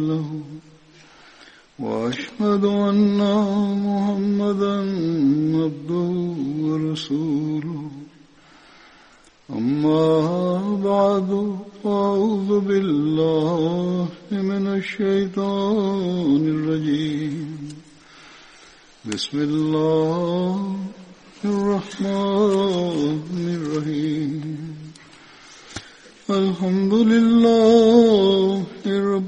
له وأشهد أن محمدا عبده ورسوله. أما بعد فأعوذ بالله من الشيطان الرجيم. بسم الله الرحمن الرحيم. الحمد لله رب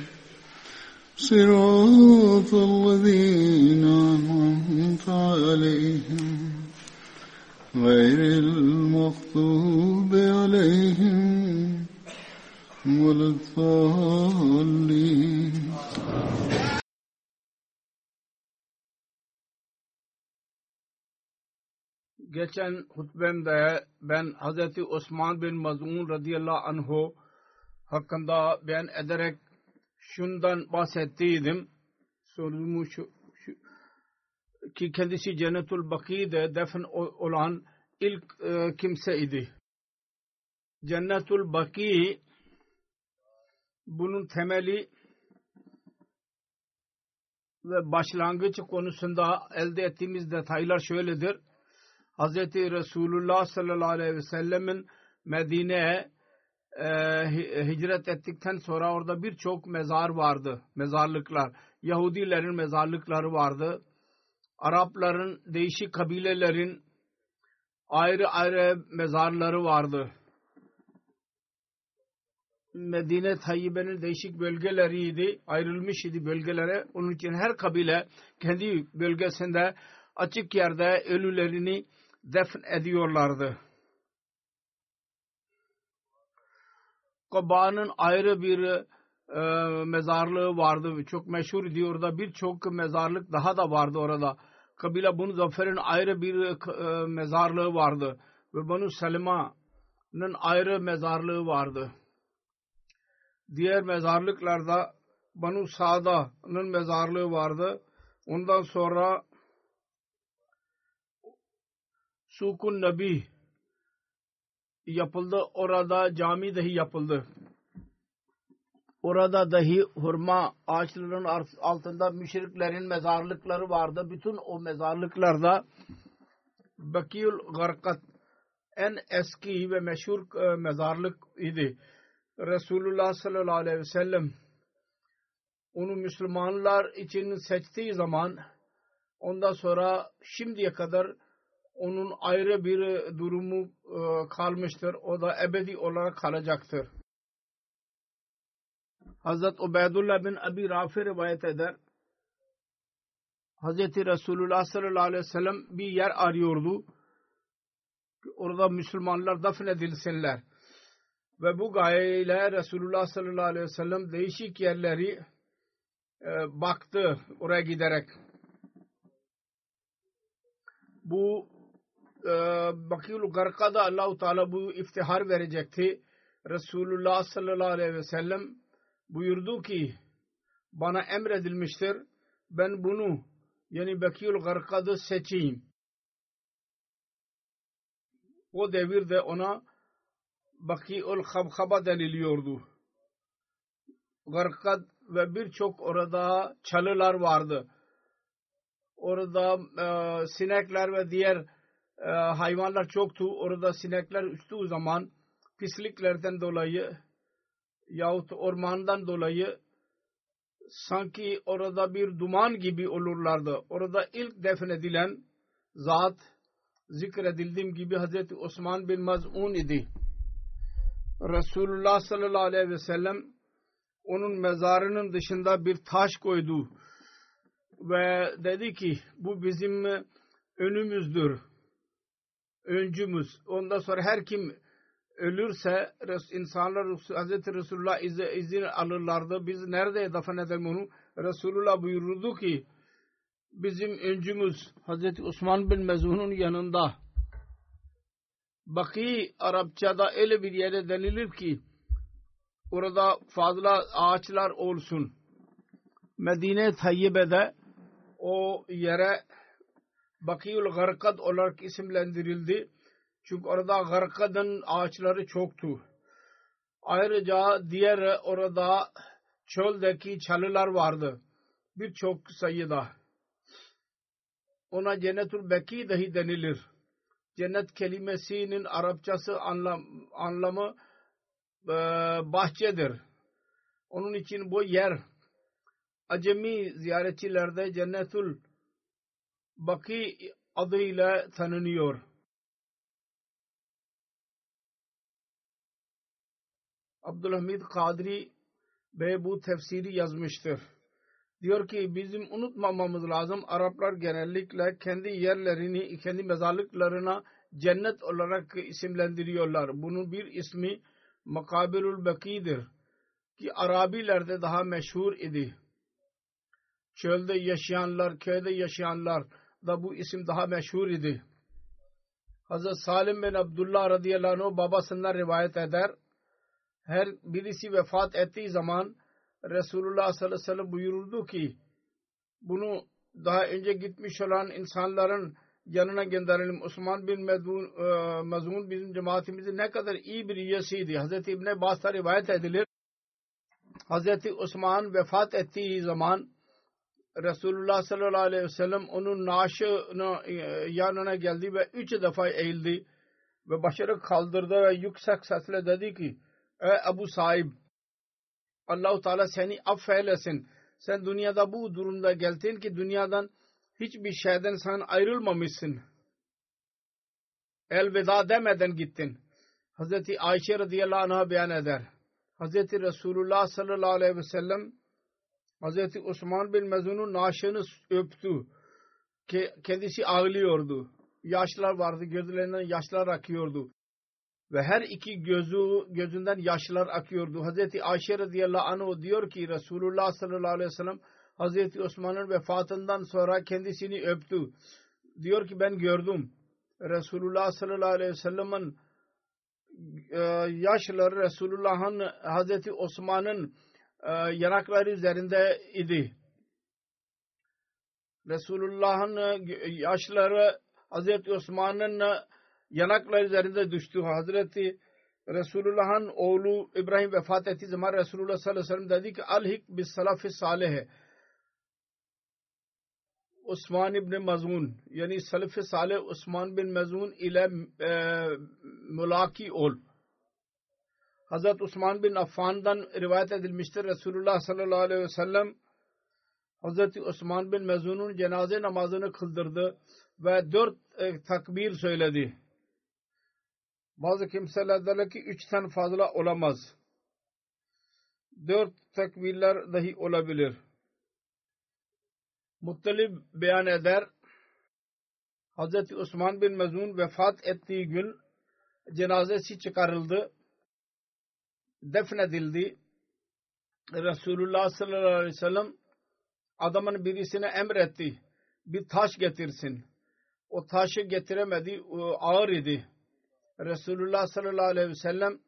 صراط الذين أنعمت عليهم غير المغضوب عليهم ولا الضالين geçen hutbemde ben Hazreti Osman bin Mazun radıyallahu anhu hakkında beyan ederek şundan bahsettiydim. Sorumu şu, şu ki kendisi Cennetul Baki'de defn olan ilk e, kimse idi. Cennetul Baki bunun temeli ve başlangıç konusunda elde ettiğimiz detaylar şöyledir. Hz. Resulullah sallallahu aleyhi ve sellemin Medine'ye e, hicret ettikten sonra orada birçok mezar vardı. Mezarlıklar. Yahudilerin mezarlıkları vardı. Arapların, değişik kabilelerin ayrı ayrı mezarları vardı. Medine Tayyibe'nin değişik bölgeleriydi. Ayrılmış idi bölgelere. Onun için her kabile kendi bölgesinde açık yerde ölülerini defn ediyorlardı. Kaba'nın ayrı bir e, mezarlığı vardı. Çok meşhur diyor da birçok mezarlık daha da vardı orada. Kabile Bunu Zafer'in ayrı bir e, mezarlığı vardı. Ve Banu Selma'nın ayrı mezarlığı vardı. Diğer mezarlıklarda Banu Sa'da'nın mezarlığı vardı. Ondan sonra Sukun Nabi yapıldı. Orada cami dahi yapıldı. Orada dahi hurma ağaçlarının altında müşriklerin mezarlıkları vardı. Bütün o mezarlıklarda Bakiyul Garkat en eski ve meşhur e, mezarlık idi. Resulullah sallallahu aleyhi ve sellem onu Müslümanlar için seçtiği zaman ondan sonra şimdiye kadar onun ayrı bir durumu e, kalmıştır. O da ebedi olarak kalacaktır. Hazret Ubeydullah bin Abi Rafi rivayet eder. Hazreti Resulullah sallallahu aleyhi ve sellem bir yer arıyordu. Orada Müslümanlar defnedilsinler. Ve bu gayeyle Resulullah sallallahu aleyhi ve sellem değişik yerleri e, baktı oraya giderek. Bu e, Bakiyul Garka'da Allahu Teala bu iftihar verecekti. Resulullah sallallahu aleyhi ve sellem buyurdu ki bana emredilmiştir ben bunu yani Bakiyul Garka'da seçeyim. O devirde ona Bakiul Habhaba deniliyordu. Garkad ve birçok orada çalılar vardı. Orada e, sinekler ve diğer e, hayvanlar çoktu. Orada sinekler uçtuğu zaman pisliklerden dolayı yahut ormandan dolayı sanki orada bir duman gibi olurlardı. Orada ilk defnedilen zat zikredildiğim gibi Hazreti Osman bin Maz'un idi. Resulullah sallallahu aleyhi ve sellem onun mezarının dışında bir taş koydu ve dedi ki bu bizim önümüzdür. Öncümüz. Ondan sonra her kim ölürse insanlar Hz. Resulullah izin alırlardı. Biz nerede dafn edelim onu? Resulullah buyurdu ki bizim öncümüz Hz. Osman bin Mezun'un yanında Baki Arapçada öyle bir yere denilir ki orada fazla ağaçlar olsun. Medine Tayyibe'de o yere Bakiyul Garkad olarak isimlendirildi. Çünkü orada Garkad'ın ağaçları çoktu. Ayrıca diğer orada çöldeki çalılar vardı. Birçok sayıda. Ona Cennetul Beki dahi denilir. Cennet kelimesinin Arapçası anlam, anlamı e, bahçedir. Onun için bu yer Acemi ziyaretçilerde Cennetul Baki adıyla tanınıyor. Abdülhamid Kadri Bey bu tefsiri yazmıştır. Diyor ki bizim unutmamamız lazım. Araplar genellikle kendi yerlerini, kendi mezarlıklarına cennet olarak isimlendiriyorlar. Bunun bir ismi Makabirul Baki'dir. Ki Arabilerde daha meşhur idi. Çölde yaşayanlar, köyde yaşayanlar da bu isim daha meşhur idi. Hazret Salim bin Abdullah radıyallahu anh babasından rivayet eder. Her birisi vefat ettiği zaman Resulullah sallallahu aleyhi ve sellem buyururdu ki bunu daha önce gitmiş olan insanların yanına gönderelim. Osman bin Medun, e, Mazun bizim cemaatimizin ne kadar iyi bir üyesiydi. Hazreti İbn Abbas'ta rivayet edilir. Hazreti Osman vefat ettiği zaman Resulullah sallallahu aleyhi ve sellem onun naaşına e, yanına geldi ve üç defa eğildi ve başarı kaldırdı ve yüksek sesle dedi ki Ey Ebu sahib Allahu Teala seni affeylesin. Sen dünyada bu durumda geldin ki dünyadan hiçbir şeyden sen ayrılmamışsın. Elveda demeden gittin. Hazreti Ayşe radıyallahu anh'a beyan eder. Hazreti Resulullah sallallahu aleyhi ve sellem Hazreti Osman bin Mezun'un naaşını öptü. Kendisi ağlıyordu. Yaşlar vardı. Gözlerinden yaşlar akıyordu. Ve her iki gözü gözünden yaşlar akıyordu. Hazreti Ayşe radıyallahu anh diyor ki Resulullah sallallahu aleyhi ve sellem Hazreti Osman'ın vefatından sonra kendisini öptü. Diyor ki ben gördüm. Resulullah sallallahu aleyhi ve sellem'in e, yaşları Resulullah'ın Hazreti Osman'ın yanakları üzerinde idi. Resulullah'ın yaşları Hazreti Osman'ın yanakları üzerinde düştü. Hazreti Resulullah'ın oğlu İbrahim vefat ettiği zaman Resulullah sallallahu aleyhi ve sellem dedi ki alhik bis salafi salih Osman ibn Mazun yani salaf-ı salih Osman bin Mazun ile e, mülaki ol. Hazret Osman bin Affan'dan rivayet edilmiştir. Resulullah sallallahu aleyhi ve sellem Hazreti Osman bin Mazun'un cenaze namazını kıldırdı ve dört e, takbir söyledi. Bazı kimseler derler ki üçten fazla olamaz. Dört tekbirler dahi olabilir. Muttalib beyan eder. Hz. Osman bin Mezun vefat ettiği gün cenazesi çıkarıldı. Defnedildi. Resulullah sallallahu aleyhi ve sellem adamın birisine emretti. Bir taş getirsin. O taşı getiremedi. Ağır idi. Resulullah sallallahu aleyhi ve sellem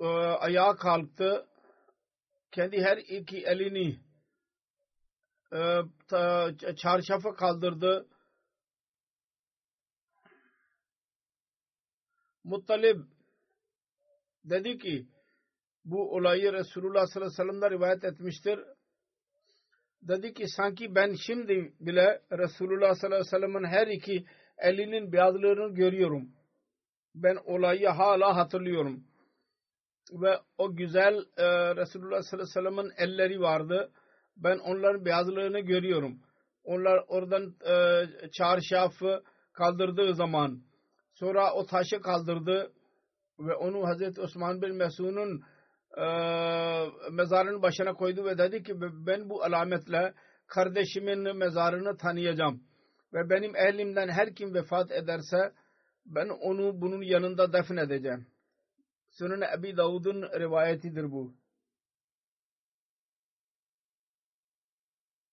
e, ayağa kalktı. Kendi her iki elini e, çarşafa kaldırdı. Muttalib dedi ki bu olayı Resulullah sallallahu aleyhi ve sellem'den rivayet etmiştir. Dedi ki sanki ben şimdi bile Resulullah sallallahu aleyhi ve sellem'in her iki elinin beyazlığını görüyorum ben olayı hala hatırlıyorum. ve o güzel e, Resulullah sallallahu aleyhi ve sellem'in elleri vardı. Ben onların beyazlığını görüyorum. Onlar oradan e, çarşafı kaldırdığı zaman sonra o taşı kaldırdı ve onu Hazreti Osman bin Mesud'un e, mezarının başına koydu ve dedi ki ben bu alametle kardeşimin mezarını tanıyacağım ve benim ehlimden her kim vefat ederse ben onu bunun yanında defn edeceğim. Sunan Ebi Davud'un rivayetidir bu.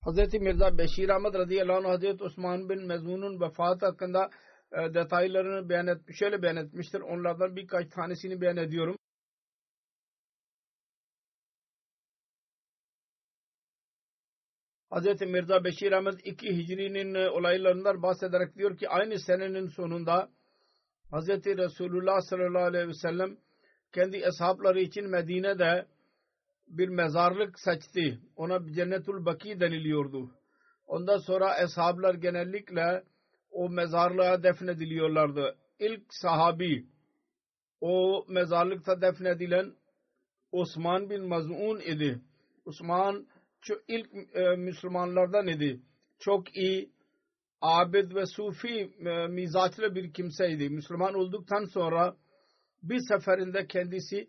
Hz. Mirza Beşir Ahmet radıyallahu anh Hz. Osman bin Mezun'un vefatı hakkında e, detaylarını beyan etmiş, şöyle beyan etmiştir. Onlardan birkaç tanesini beyan ediyorum. Hz. Mirza Beşir Ahmet 2 Hicri'nin e, olaylarından bahsederek diyor ki aynı senenin sonunda Hz. Resulullah sallallahu aleyhi ve sellem kendi ashapları için Medine'de bir mezarlık seçti. Ona Cennetul Baki deniliyordu. Ondan sonra ashablar genellikle o mezarlığa defnediliyorlardı. İlk sahabi o mezarlıkta defnedilen Osman bin Maz'un idi. Osman ilk e, Müslümanlardan idi. Çok iyi abid ve sufi e, mizaçlı bir kimseydi. Müslüman olduktan sonra bir seferinde kendisi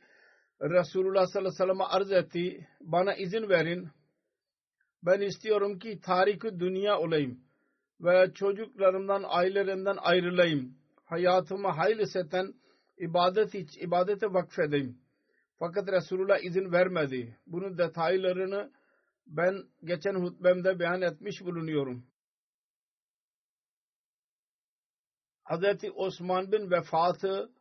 Resulullah sallallahu aleyhi ve sellem'e arz etti. Bana izin verin. Ben istiyorum ki tarikü dünya olayım. Ve çocuklarımdan, ailelerimden ayrılayım. Hayatımı hayli seten ibadet hiç, ibadete vakfedeyim. Fakat Resulullah izin vermedi. Bunun detaylarını ben geçen hutbemde beyan etmiş bulunuyorum. Hazreti Osman bin vefatı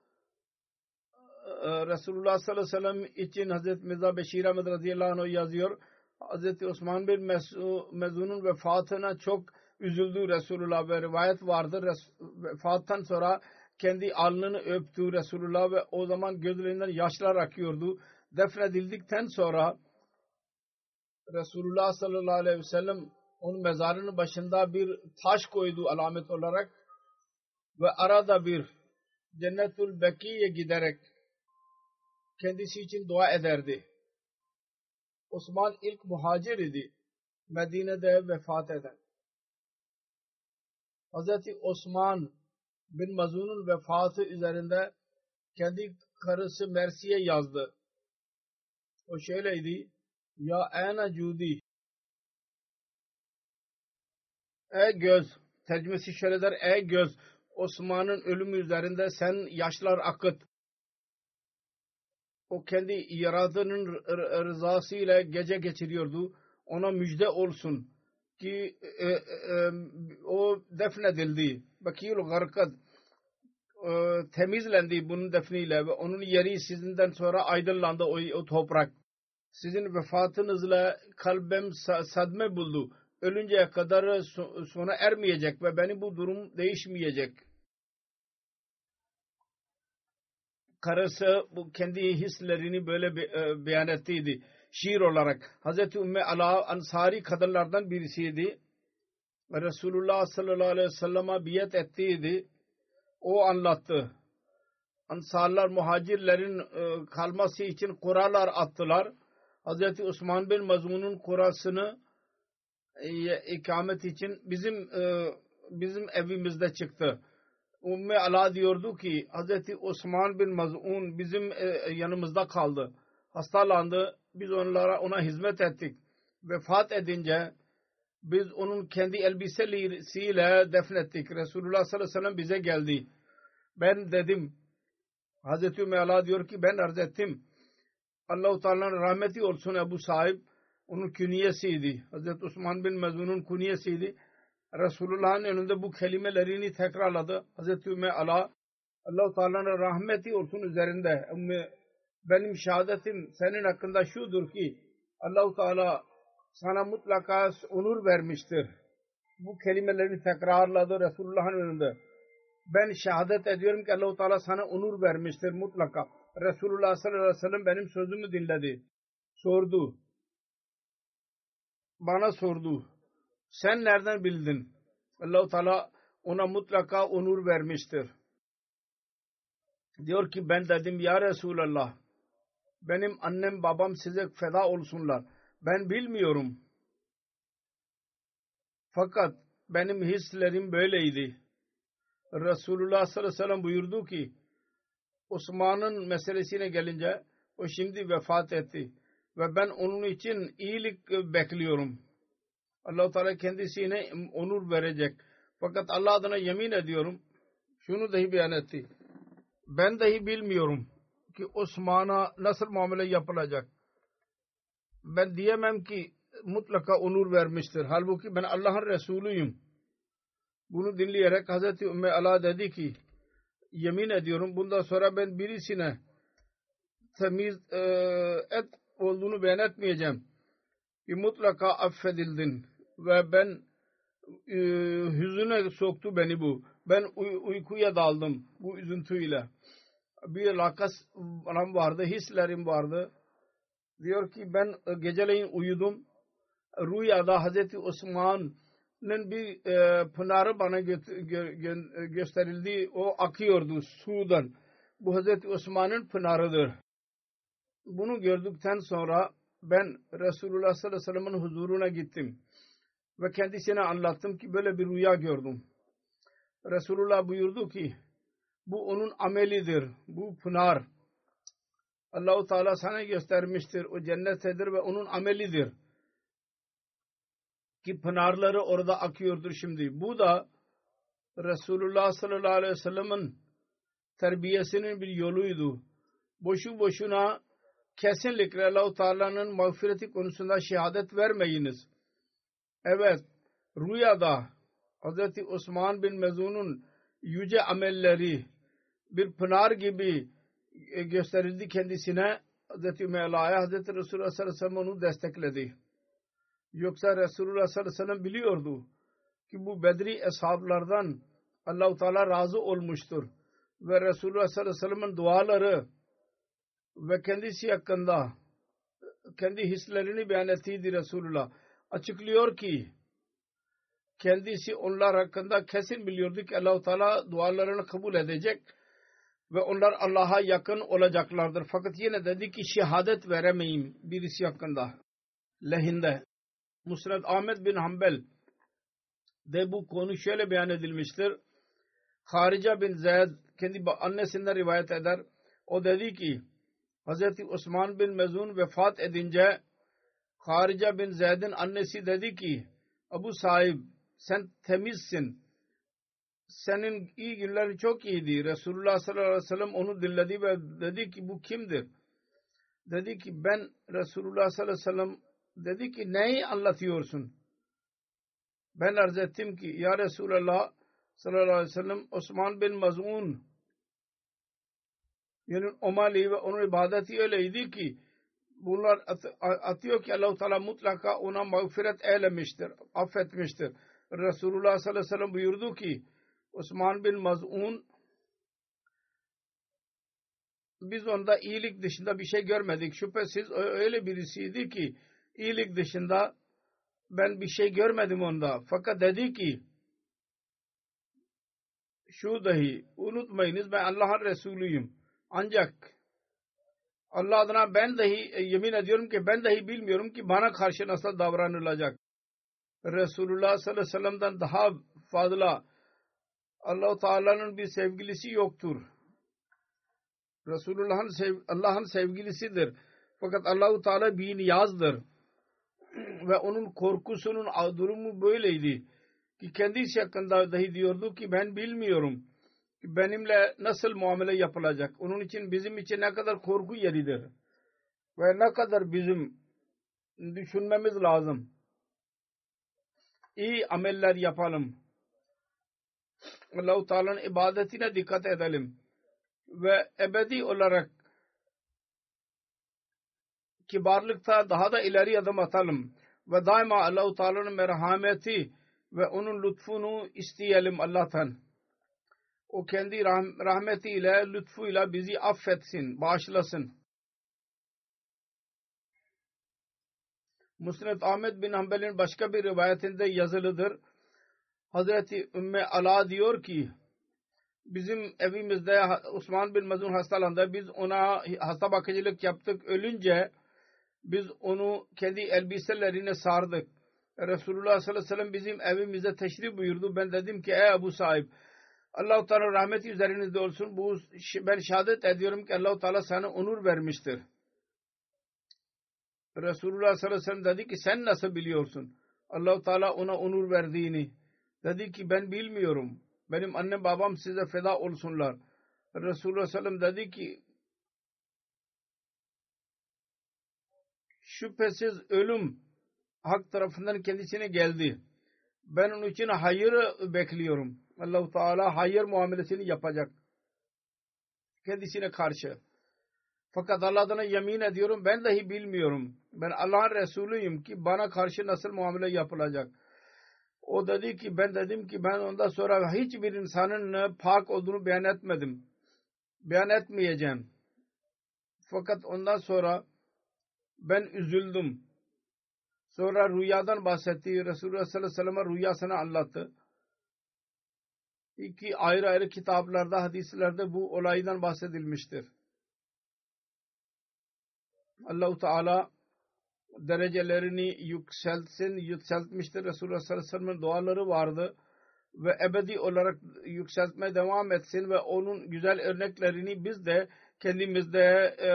e, Resulullah sallallahu aleyhi ve sellem için Hazreti Mirza Beşir Ahmet radıyallahu anh yazıyor. Hazreti Osman bin Mezun'un vefatına çok üzüldü Resulullah ve rivayet vardır. Vefattan sonra kendi alnını öptü Resulullah ve o zaman gözlerinden yaşlar akıyordu. Defnedildikten sonra Resulullah sallallahu aleyhi ve sellem onun mezarının başında bir taş koydu alamet olarak ve arada bir Cennetul Beki'ye giderek kendisi için dua ederdi. Osman ilk muhacir idi. Medine'de vefat eden. Hz. Osman bin Mazun'un vefatı üzerinde kendi karısı Mersi'ye yazdı. O şöyleydi. Ya ena cudi. Ey göz. Tercümesi şöyle der. Ey göz. Osman'ın ölümü üzerinde sen yaşlar akıt o kendi yaradının rızası ile gece geçiriyordu. Ona müjde olsun ki e, e, o defnedildi. Bakiyul garkad e, temizlendi bunun defniyle ve onun yeri sizinden sonra aydınlandı o, o toprak. Sizin vefatınızla kalbim sadme buldu. Ölünceye kadar sona ermeyecek ve benim bu durum değişmeyecek. karısı bu kendi hislerini böyle e, beyan ettiydi. Şiir olarak. Hazreti Ümmü Ala Ansari kadınlardan birisiydi. Ve Resulullah sallallahu aleyhi ve sellem'e biyet ettiydi. O anlattı. Ansarlar muhacirlerin e, kalması için kuralar attılar. Hazreti Osman bin Mazmun'un kurasını e, ikamet için bizim e, bizim evimizde çıktı Umme Ala diyordu ki Hz. Osman bin Maz'un bizim yanımızda kaldı. Hastalandı. Biz onlara ona hizmet ettik. Vefat edince biz onun kendi elbisesiyle defnettik. Resulullah sallallahu aleyhi ve sellem bize geldi. Ben dedim. Ümmü Ala diyor ki ben arz ettim. Allah-u Teala'nın rahmeti olsun Ebu Sahib onun künyesiydi. Hz. Osman bin Mazun'un künyesiydi. Resulullah'ın önünde bu kelimelerini tekrarladı. Hazreti Ümmü Ala Allah-u Teala'nın rahmeti olsun üzerinde. Benim şehadetim senin hakkında şudur ki Allah-u Teala sana mutlaka onur vermiştir. Bu kelimelerini tekrarladı Resulullah'ın önünde. Ben şehadet ediyorum ki Allah-u Teala sana onur vermiştir mutlaka. Resulullah sallallahu aleyhi ve sellem benim sözümü dinledi. Sordu. Bana sordu sen nereden bildin? Allahu Teala ona mutlaka onur vermiştir. Diyor ki ben dedim ya Resulallah benim annem babam size feda olsunlar. Ben bilmiyorum. Fakat benim hislerim böyleydi. Resulullah sallallahu aleyhi ve sellem buyurdu ki Osman'ın meselesine gelince o şimdi vefat etti ve ben onun için iyilik bekliyorum. allah Teala kendisine onur verecek. Fakat Allah adına yemin ediyorum şunu dahi beyan etti. Ben dahi bilmiyorum ki Osman'a nasıl muamele yapılacak. Ben diyemem ki mutlaka onur vermiştir. Halbuki ben Allah'ın Resulüyüm. Bunu dinleyerek Hazreti Ümmü Ala dedi ki yemin ediyorum bundan sonra ben birisine temiz e, et olduğunu beyan etmeyeceğim. Ki mutlaka affedildin ve ben e, hüzüne soktu beni bu. Ben uy- uykuya daldım bu üzüntüyle. Bir lakas vardı, hislerim vardı. Diyor ki ben geceleyin uyudum. Rüyada Hazreti Osman'ın bir e, pınarı bana gö- gö- gösterildi. O akıyordu sudan. Bu Hazreti Osman'ın pınarıdır. Bunu gördükten sonra ben Resulullah sallallahu aleyhi ve sellem'in huzuruna gittim. Ve kendisine anlattım ki böyle bir rüya gördüm. Resulullah buyurdu ki bu onun amelidir. Bu pınar. Allahu Teala sana göstermiştir. O cennettedir ve onun amelidir. Ki pınarları orada akıyordur şimdi. Bu da Resulullah sallallahu aleyhi ve sellem'in terbiyesinin bir yoluydu. Boşu boşuna kesinlikle Allah-u Teala'nın mağfireti konusunda şehadet vermeyiniz. Evet, rüyada Hz. Osman bin Mezun'un yüce amelleri bir pınar gibi gösterildi kendisine Hz. Mevla'ya Hz. Resulullah sallallahu aleyhi ve sellem onu destekledi. Yoksa Resulullah sallallahu aleyhi ve sellem biliyordu ki bu Bedri eshablardan Allah-u Teala razı olmuştur. Ve Resulullah sallallahu aleyhi ve sellem'in duaları ve kendisi hakkında kendi hislerini beyan ettiydi Resulullah. Açıklıyor ki kendisi onlar hakkında kesin biliyordu ki Allah-u Teala dualarını kabul edecek ve onlar Allah'a yakın olacaklardır. Fakat yine dedi ki şehadet veremeyim birisi hakkında. Lehinde. Musnad Ahmet bin Hanbel de bu konu şöyle beyan edilmiştir. Harica bin Zeyd kendi annesinden rivayet eder. O dedi ki Hz. Osman bin Mezun vefat edince Harica bin Zeyd'in annesi dedi ki Abu sahib sen temizsin. Senin iyi günlerin çok iyiydi. Resulullah sallallahu aleyhi ve sellem onu dinledi ve dedi ki bu kimdir? Dedi ki ben Resulullah sallallahu aleyhi ve sellem dedi ki neyi anlatıyorsun? Ben arz ettim ki ya Resulullah sallallahu aleyhi ve sellem Osman bin Mazun yani Omali ve onun ibadeti öyleydi ki bunlar at- atıyor ki Allah-u Teala mutlaka ona mağfiret eylemiştir, affetmiştir. Resulullah sallallahu aleyhi ve sellem buyurdu ki Osman bin Maz'un biz onda iyilik dışında bir şey görmedik. Şüphesiz öyle birisiydi ki iyilik dışında ben bir şey görmedim onda. Fakat dedi ki şu dahi unutmayınız ben Allah'ın Resulüyüm. Ancak Allah adına ben dahi yemin ediyorum ki ben dahi bilmiyorum ki bana karşı nasıl davranılacak. Resulullah sallallahu aleyhi ve sellem'den daha fazla Allah-u Teala'nın bir sevgilisi yoktur. Resulullah'ın sev Allah'ın sevgilisidir. Fakat Allah-u Teala bir niyazdır. Ve onun korkusunun durumu böyleydi. Ki kendisi hakkında dahi diyordu ki ben bilmiyorum. Ki benimle nasıl muamele yapılacak. Onun için bizim için ne kadar korku yeridir. Ve ne kadar bizim düşünmemiz lazım. İyi ameller yapalım. Allah-u Teala'nın ibadetine dikkat edelim. Ve ebedi olarak kibarlıkta daha da ileri adım atalım. Ve daima Allah-u Teala'nın merhameti ve onun lütfunu isteyelim Allah'tan. O kendi rah- rahmetiyle, lütfuyla bizi affetsin, bağışlasın. Musned Ahmet bin Hanbel'in başka bir rivayetinde yazılıdır. Hazreti Ümmü Ala diyor ki bizim evimizde Osman bin Mazun hastalandı. Biz ona hasta bakıcılık yaptık. Ölünce biz onu kendi elbiselerine sardık. Resulullah sallallahu aleyhi ve sellem bizim evimize teşrif buyurdu. Ben dedim ki ey Ebu sahip Allah-u Teala rahmeti üzerinizde olsun. Bu ben şehadet ediyorum ki Allah-u Teala sana onur vermiştir. Resulullah sallallahu aleyhi ve sellem dedi ki sen nasıl biliyorsun? Allah-u Teala ona onur verdiğini. Dedi ki ben bilmiyorum. Benim annem babam size feda olsunlar. Resulullah sallallahu aleyhi ve sellem dedi ki şüphesiz ölüm hak tarafından kendisine geldi. Ben onun için hayır bekliyorum. Allah-u Teala hayır muamelesini yapacak. Kendisine karşı. Fakat Allah'dan yemin ediyorum ben dahi bilmiyorum. Ben Allah'ın Resulüyüm ki bana karşı nasıl muamele yapılacak. O dedi ki ben dedim ki ben ondan sonra hiçbir insanın pak olduğunu beyan etmedim. Beyan etmeyeceğim. Fakat ondan sonra ben üzüldüm. Sonra rüyadan bahsetti. Resulullah sallallahu aleyhi ve sellem rüyasını anlattı. İki ayrı ayrı kitaplarda, hadislerde bu olaydan bahsedilmiştir. Allahu Teala derecelerini yükseltsin, yükseltmiştir. Resulullah sallallahu aleyhi ve sellem'in duaları vardı ve ebedi olarak yükseltmeye devam etsin ve onun güzel örneklerini biz de kendimizde e,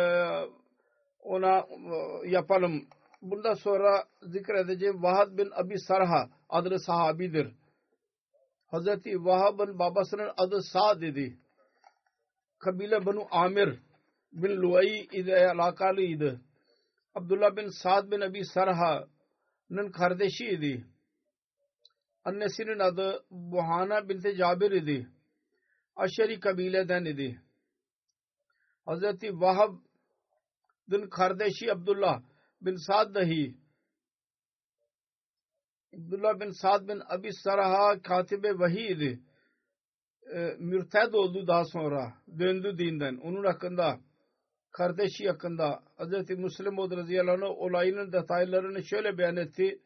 ona e, yapalım. Bundan sonra zikredeceğim Vahad bin Abi Sarha adlı sahabidir. Hazreti Vahab'ın babasının adı Sa'd idi. Kabile Banu Amir bin Luay alakalıydı. Abdullah bin Sa'd bin Abi Sarha'nın kardeşiydi. Annesinin adı Buhana binti Cabir idi. Aşeri kabileden idi. Hazreti Vahab'ın kardeşi Abdullah bin Sa'd dahi Abdullah bin Sa'd bin Abi Sarha katibe vahiy idi. E, mürted oldu daha sonra. Döndü dinden. Onun hakkında kardeşi hakkında Hz. Müslim radıyallahu anh olayının detaylarını şöyle beyan etti.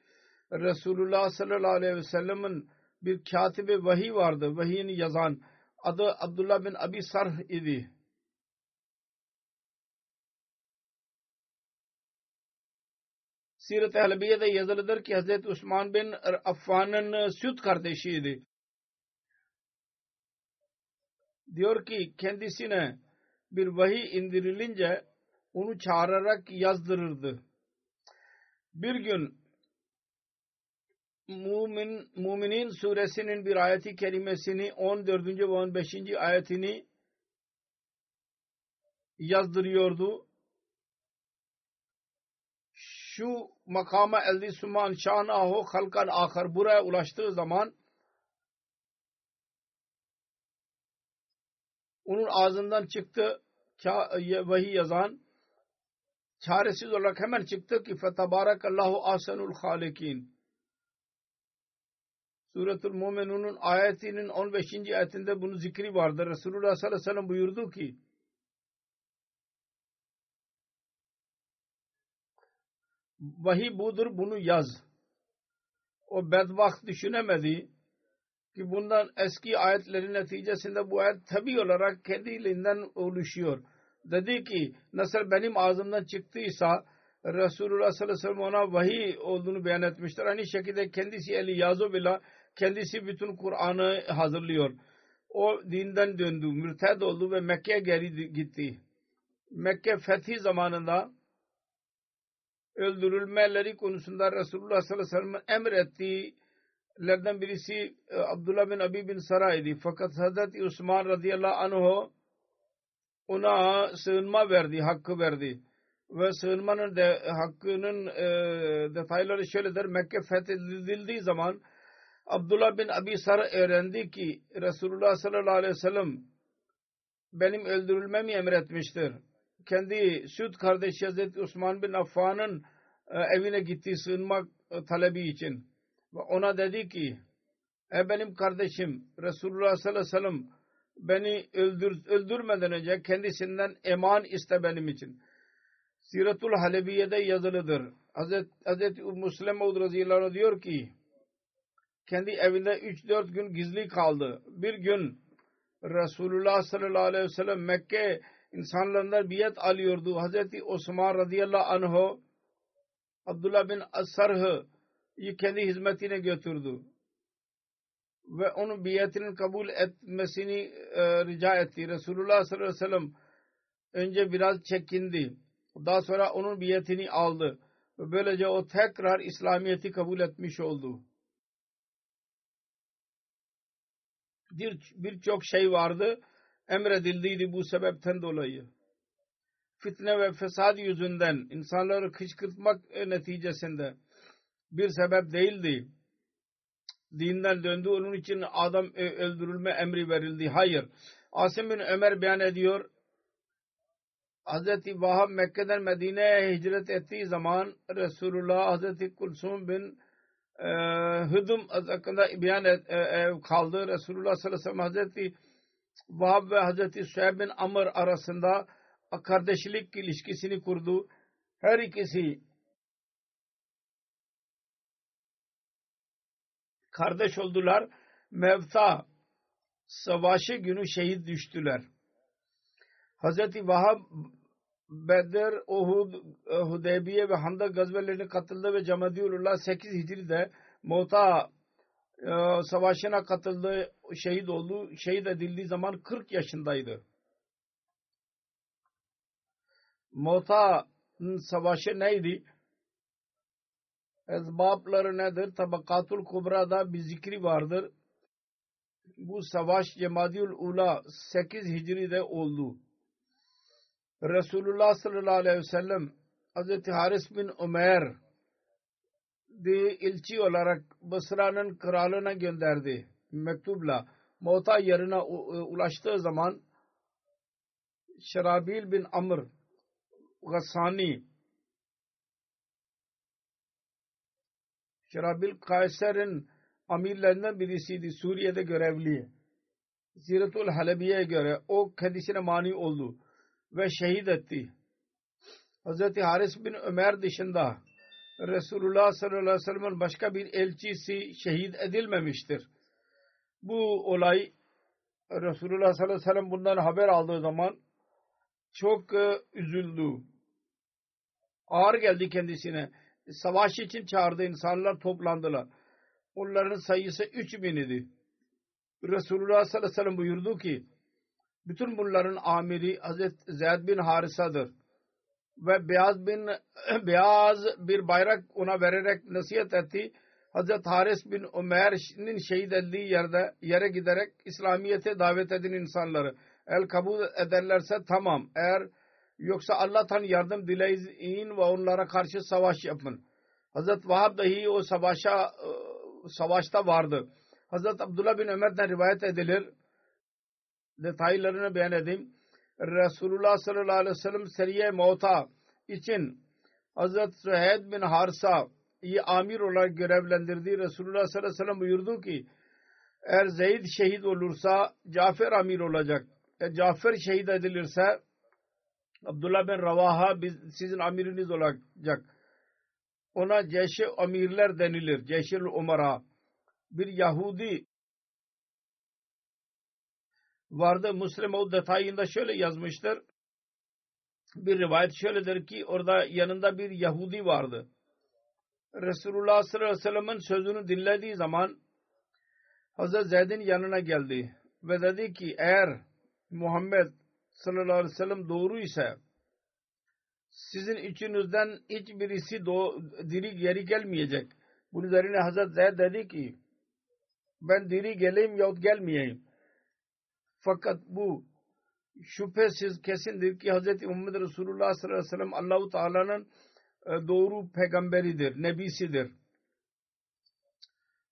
Resulullah sallallahu aleyhi ve sellem'in bir katibe vahiy vardı. Vahiyini yazan adı Abdullah bin Abi Sarh idi. Sirat-ı Halbiye'de yazılıdır ki Hazreti Osman bin Affan'ın süt kardeşiydi. Diyor ki kendisine bir vahiy indirilince onu çağırarak yazdırırdı. Bir gün Mumin, Muminin suresinin bir ayeti kelimesini 14. ve 15. ayetini yazdırıyordu şu makama elde suman şanahu halkan ahar buraya ulaştığı zaman onun ağzından çıktı vahiy yazan çaresiz olarak hemen çıktı ki fetebarakallahu ahsenul halikin Suretul Muminun'un ayetinin 15. ayetinde bunu zikri vardır. Resulullah sallallahu aleyhi ve sellem buyurdu ki vahiy budur bunu yaz. O bedbaht düşünemedi ki bundan eski ayetlerin neticesinde bu ayet tabi olarak kendiliğinden oluşuyor. Dedi ki nasıl benim ağzımdan çıktıysa Resulullah sallallahu aleyhi ve sellem ona vahiy olduğunu beyan etmiştir. Aynı şekilde kendisi eli yazı bile kendisi bütün Kur'an'ı hazırlıyor. O dinden döndü, mürted oldu ve Mekke'ye geri gitti. Mekke fethi zamanında öldürülmeleri konusunda Resulullah sallallahu aleyhi ve sellem emrettiğilerden birisi e, Abdullah bin Abi bin Saray'dı. Fakat Hazreti Osman radıyallahu anh ona sığınma verdi, hakkı verdi. Ve sığınmanın de, hakkının e, detayları şöyledir. Mekke fethedildiği zaman Abdullah bin Abi Sar öğrendi ki Resulullah sallallahu aleyhi ve sellem benim öldürülmemi emretmiştir kendi süt kardeşi Hazreti Osman bin Affan'ın e, evine gitti sığınmak e, talebi için. Ve ona dedi ki ey benim kardeşim Resulullah sallallahu aleyhi ve sellem beni öldür, öldürmeden önce kendisinden eman iste benim için. Siratul Halebiye'de yazılıdır. Hazreti, Hazreti Müslim Maud radıyallahu anh diyor ki kendi evinde 3-4 gün gizli kaldı. Bir gün Resulullah sallallahu aleyhi ve sellem Mekke insanlarından biyet alıyordu. Hazreti Osman radıyallahu anh'ı Abdullah bin Asarh'ı kendi hizmetine götürdü. Ve onun biyetinin kabul etmesini e, rica etti. Resulullah sallallahu aleyhi ve sellem önce biraz çekindi. Daha sonra onun biyetini aldı. Ve böylece o tekrar İslamiyet'i kabul etmiş oldu. birçok şey vardı emredildiydi bu sebepten dolayı. Fitne ve fesad yüzünden insanları kışkırtmak neticesinde bir sebep değildi. Dinden döndü onun için adam öldürülme emri verildi. Hayır. Asim bin Ömer beyan ediyor. Hz. Vahab Mekke'den Medine'ye hicret ettiği zaman Resulullah Hz. Kulsum bin e, Hüdüm hakkında beyan et, e, e, kaldı. Resulullah sallallahu aleyhi ve sellem Hazreti Vahab ve Hazreti Süheyb bin Amr arasında kardeşlik ilişkisini kurdu. Her ikisi kardeş oldular. Mevta savaşı günü şehit düştüler. Hazreti Vahab Bedir, Uhud, Hudeybiye ve Handak gazvelerine katıldı ve Camadiullah 8 Hicri'de Mota e, savaşına katıldı, şehit oldu. Şehit edildiği zaman 40 yaşındaydı. Mota'nın savaşı neydi? Ezbabları nedir? Tabakatul Kubra'da bir zikri vardır. Bu savaş Cemadiül Ula 8 Hicri'de oldu. Resulullah sallallahu aleyhi ve sellem Hz. Haris bin Ömer de ilçi olarak Basra'nın kralına gönderdi mektubla. Mota yerine ulaştığı zaman Şerabil bin Amr Gassani Şerabil Kayser'in amirlerinden birisiydi. Suriye'de görevli. Ziratul Halebiye'ye göre o kendisine mani oldu ve şehit etti. Hz. Haris bin Ömer dışında Resulullah sallallahu aleyhi ve sellem'in başka bir elçisi şehit edilmemiştir. Bu olay Resulullah sallallahu aleyhi ve sellem bundan haber aldığı zaman çok e, üzüldü. Ağır geldi kendisine. Savaş için çağırdı insanlar toplandılar. Onların sayısı 3000 idi. Resulullah sallallahu aleyhi ve sellem buyurdu ki bütün bunların amiri Hazreti Zeyd bin Harisa'dır. Ve beyaz bin beyaz bir bayrak ona vererek nasihat etti. Hazreti Haris bin Ömer'in şehit edildiği yerde yere giderek İslamiyet'e davet edin insanları. El kabul ederlerse tamam. Eğer yoksa Allah'tan yardım dileyin ve onlara karşı savaş yapın. Hazreti Vahab dahi o savaşa savaşta vardı. Hazreti Abdullah bin Ömer'den rivayet edilir detaylarını beyan edeyim. Resulullah sallallahu aleyhi ve sellem Seriye Mauta için Hazret Süheyd bin Harsa iyi amir olarak görevlendirdiği Resulullah sallallahu aleyhi ve sellem buyurdu ki eğer Zeyd şehit olursa Cafer amir olacak. Eğer Cafer şehit edilirse Abdullah bin Ravaha biz, sizin amiriniz olacak. Ona ceşi amirler denilir. Ceşil Umara. Bir Yahudi vardı. Müslim o detayında şöyle yazmıştır. Bir rivayet şöyledir ki orada yanında bir Yahudi vardı. Resulullah sallallahu aleyhi ve sellem'in sözünü dinlediği zaman Hazreti Zeyd'in yanına geldi ve dedi ki eğer Muhammed sallallahu aleyhi ve sellem doğru ise sizin içinizden hiçbirisi diri geri gelmeyecek. Bunun üzerine Hazreti Zeyd dedi ki ben diri geleyim yahut gelmeyeyim. Fakat bu şüphesiz kesindir ki Hz. Muhammed Resulullah sallallahu aleyhi ve sellem Allahu Teala'nın e, doğru peygamberidir, nebisidir.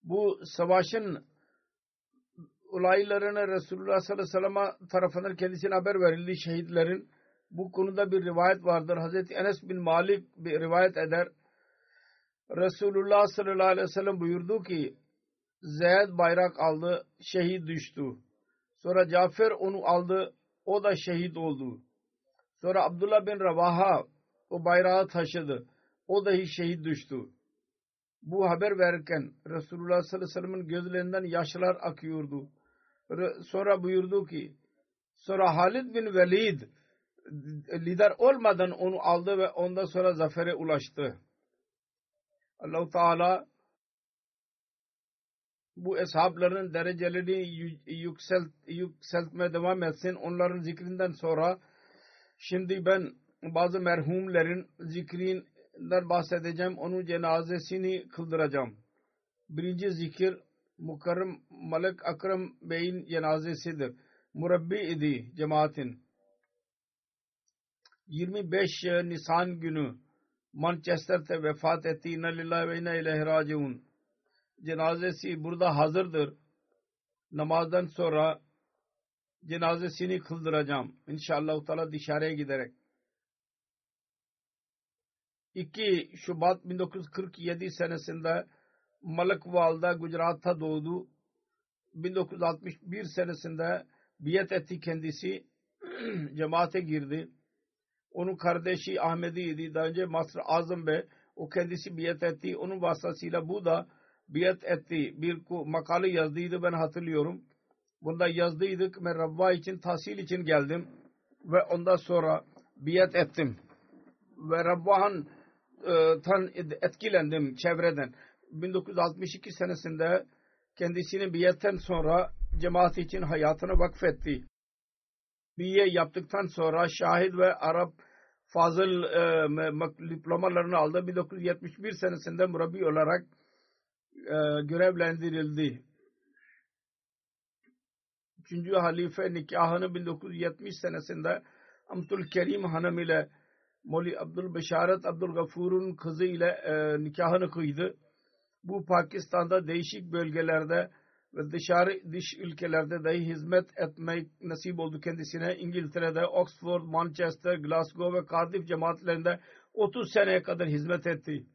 Bu savaşın olaylarını Resulullah sallallahu aleyhi ve sellem tarafından kendisine haber verildi şehitlerin. Bu konuda bir rivayet vardır. Hz. Enes bin Malik bir rivayet eder. Resulullah sallallahu aleyhi ve sellem buyurdu ki Zeyd bayrak aldı, şehit düştü. Sonra Cafer onu aldı. O da şehit oldu. Sonra Abdullah bin Ravaha o bayrağı taşıdı. O da hiç şehit düştü. Bu haber verirken Resulullah sallallahu aleyhi ve sellem'in gözlerinden yaşlar akıyordu. Sonra buyurdu ki sonra Halid bin Velid lider olmadan onu aldı ve ondan sonra zafere ulaştı. Allah Teala bu eshabların derecelerini yükselt, yükseltmeye devam etsin. Onların zikrinden sonra şimdi ben bazı merhumlerin zikrinden bahsedeceğim. Onun cenazesini kıldıracağım. Birinci zikir Mukarrem Malik Akram Bey'in cenazesidir. Murabbi idi cemaatin. 25 Nisan günü Manchester'te vefat etti. İnna lillahi ve inna ileyhi raciun. Cenazesi burada hazırdır. Namazdan sonra cenazesini kıldıracağım. İnşallah Teala dışarıya giderek. 2 Şubat 1947 senesinde Malakval'da Gujarat'ta doğdu. 1961 senesinde biyet etti kendisi. cemaate girdi. Onun kardeşi Ahmedi'ydi. Daha önce Masr Azam Bey o kendisi biyet etti. Onun vasıtasıyla bu da biyet etti. Bir makale yazdıydı ben hatırlıyorum. Bunda yazdıydık. Ben Rabba için, tahsil için geldim. Ve ondan sonra biyet ettim. Ve Rabba'han e, etkilendim çevreden. 1962 senesinde kendisini biyetten sonra cemaat için hayatını vakfetti. Biye yaptıktan sonra şahit ve Arap fazıl e, diplomalarını aldı. 1971 senesinde murabbi olarak e, görevlendirildi. Üçüncü halife nikahını 1970 senesinde Amtul Kerim Hanım ile Moli Abdul Beşaret Abdul Gafur'un kızı ile e, nikahını kıydı. Bu Pakistan'da değişik bölgelerde ve dışarı dış ülkelerde dahi hizmet etmek nasip oldu kendisine. İngiltere'de Oxford, Manchester, Glasgow ve Cardiff cemaatlerinde 30 seneye kadar hizmet etti.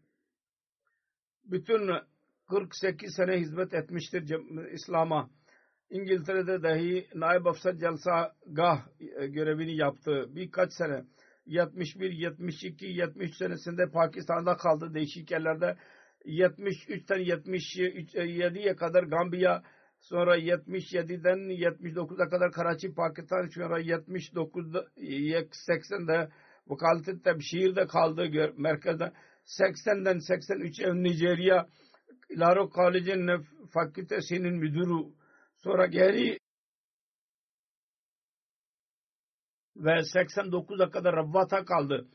Bütün 48 sene hizmet etmiştir İslam'a. İngiltere'de dahi Naib Afsar Jalsa Gah e, görevini yaptı. Birkaç sene 71, 72, 73 senesinde Pakistan'da kaldı değişik yerlerde. 73'ten 77'ye kadar Gambiya, sonra 77'den 79'a kadar Karachi, Pakistan, sonra 79'da 80'de vakalet-i tebşirde kaldı merkezde. 80'den 83'e Nijerya Laro College'in fakültesinin müdürü sonra geri ve 89'a kadar Rabbat'a kaldı.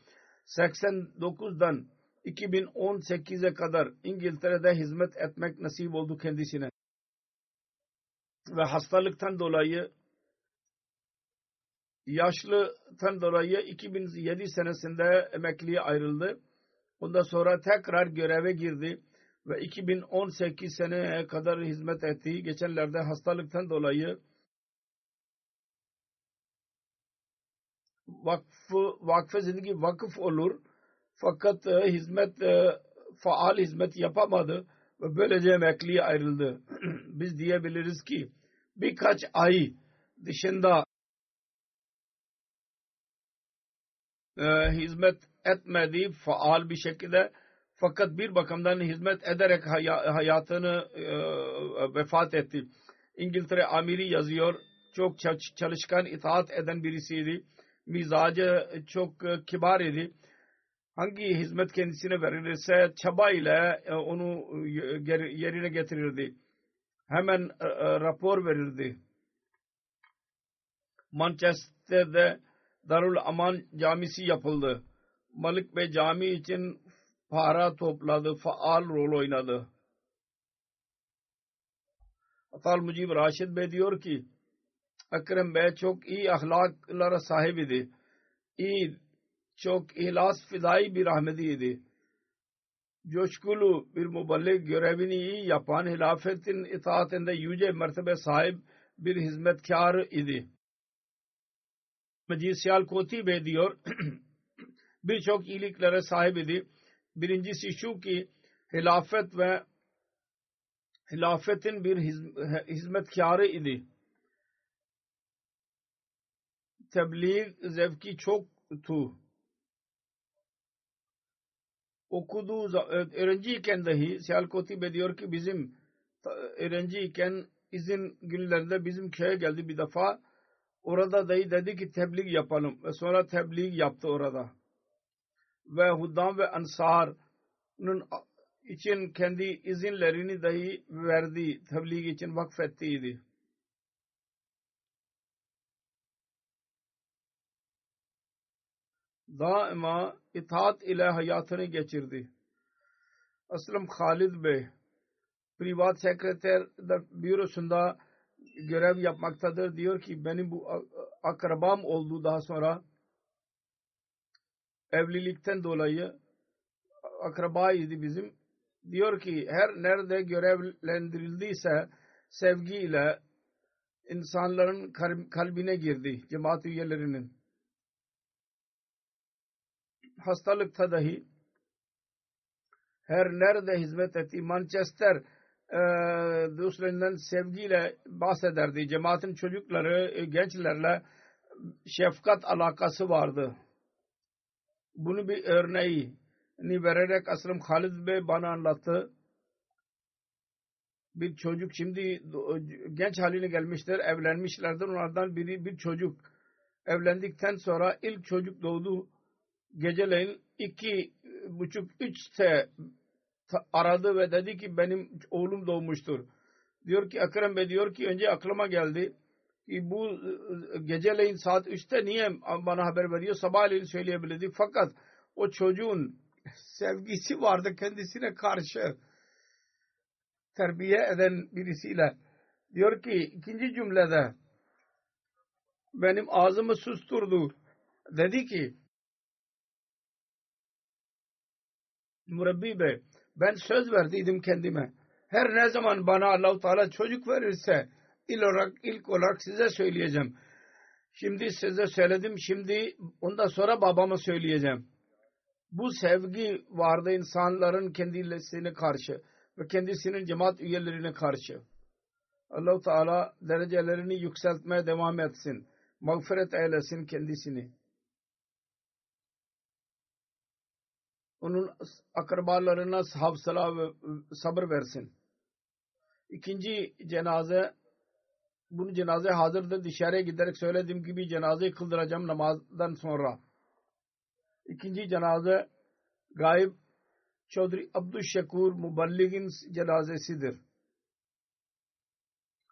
89'dan 2018'e kadar İngiltere'de hizmet etmek nasip oldu kendisine. Ve hastalıktan dolayı yaşlıtan dolayı 2007 senesinde emekliye ayrıldı. Ondan sonra tekrar göreve girdi ve 2018 seneye kadar hizmet etti. Geçenlerde hastalıktan dolayı vakfı, vakfe zindagi vakıf olur fakat e, hizmet e, faal hizmet yapamadı ve böylece emekliye ayrıldı. Biz diyebiliriz ki birkaç ay dışında e, hizmet etmedi faal bir şekilde fakat bir bakımdan hizmet ederek hayatını vefat etti. İngiltere amiri yazıyor. Çok çalışkan itaat eden birisiydi. Mizacı çok kibar idi hangi hizmet kendisine verilirse çaba ile e, onu e, yerine getirirdi. Hemen e, rapor verirdi. Manchester'de Darul Aman camisi yapıldı. Malik Bey cami için para topladı, faal rol oynadı. Atal Mucib Raşid Bey diyor ki Ekrem Bey çok iyi ahlaklara sahibiydi. İyi çok ihlas fidai bir rahmetiydi. Coşkulu bir müballik görevini iyi yapan hilafetin itaatinde yüce mertebe sahip bir hizmetkar idi. Mecid Siyalkoti Bey diyor birçok iyiliklere sahip idi. Birincisi şu ki hilafet ve hilafetin bir hizmetkarı idi. Tebliğ zevki çoktu okuduğu öğrenciyken dahi Siyalkoti Bey diyor ki bizim öğrenciyken izin günlerinde bizim köye geldi bir defa. Orada dayı dedi ki tebliğ yapalım. Ve sonra tebliğ yaptı orada. Ve Huddam ve Ansar'ın için kendi izinlerini dahi verdi. Tebliğ için vakfettiydi. Daima itaat ile hayatını geçirdi. Aslım Halid Bey privat sekreter bürosunda görev yapmaktadır. Diyor ki benim bu akrabam oldu daha sonra evlilikten dolayı akrabaydı bizim. Diyor ki her nerede görevlendirildiyse sevgiyle insanların kalbine girdi cemaat üyelerinin hastalıkta dahi her nerede hizmet etti Manchester e, dostlarından sevgiyle bahsederdi. Cemaatin çocukları, e, gençlerle şefkat alakası vardı. Bunu bir örneği ni vererek Asrım Halid Bey bana anlattı. Bir çocuk şimdi genç haline gelmişler, evlenmişlerdir. Onlardan biri bir çocuk. Evlendikten sonra ilk çocuk doğdu geceleyin iki buçuk üçte aradı ve dedi ki benim oğlum doğmuştur. Diyor ki Ekrem Bey diyor ki önce aklıma geldi ki bu geceleyin saat üçte niye bana haber veriyor sabahleyin söyleyebilirdi. Fakat o çocuğun sevgisi vardı kendisine karşı terbiye eden birisiyle. Diyor ki ikinci cümlede benim ağzımı susturdu. Dedi ki Murabbi Bey ben söz verdiydim kendime. Her ne zaman bana Allahu Teala çocuk verirse ilk olarak, ilk olarak size söyleyeceğim. Şimdi size söyledim. Şimdi ondan sonra babama söyleyeceğim. Bu sevgi vardı insanların kendisine karşı ve kendisinin cemaat üyelerine karşı. allah Teala derecelerini yükseltmeye devam etsin. Mağfiret eylesin kendisini. Onun akrabalarına hafsala ve sabır versin. İkinci cenaze bunu cenaze hazırdır dışarıya giderek söylediğim gibi cenazeyi kıldıracağım namazdan sonra. İkinci cenaze gayb Çodri Abdüşşekur Muballig'in cenazesidir.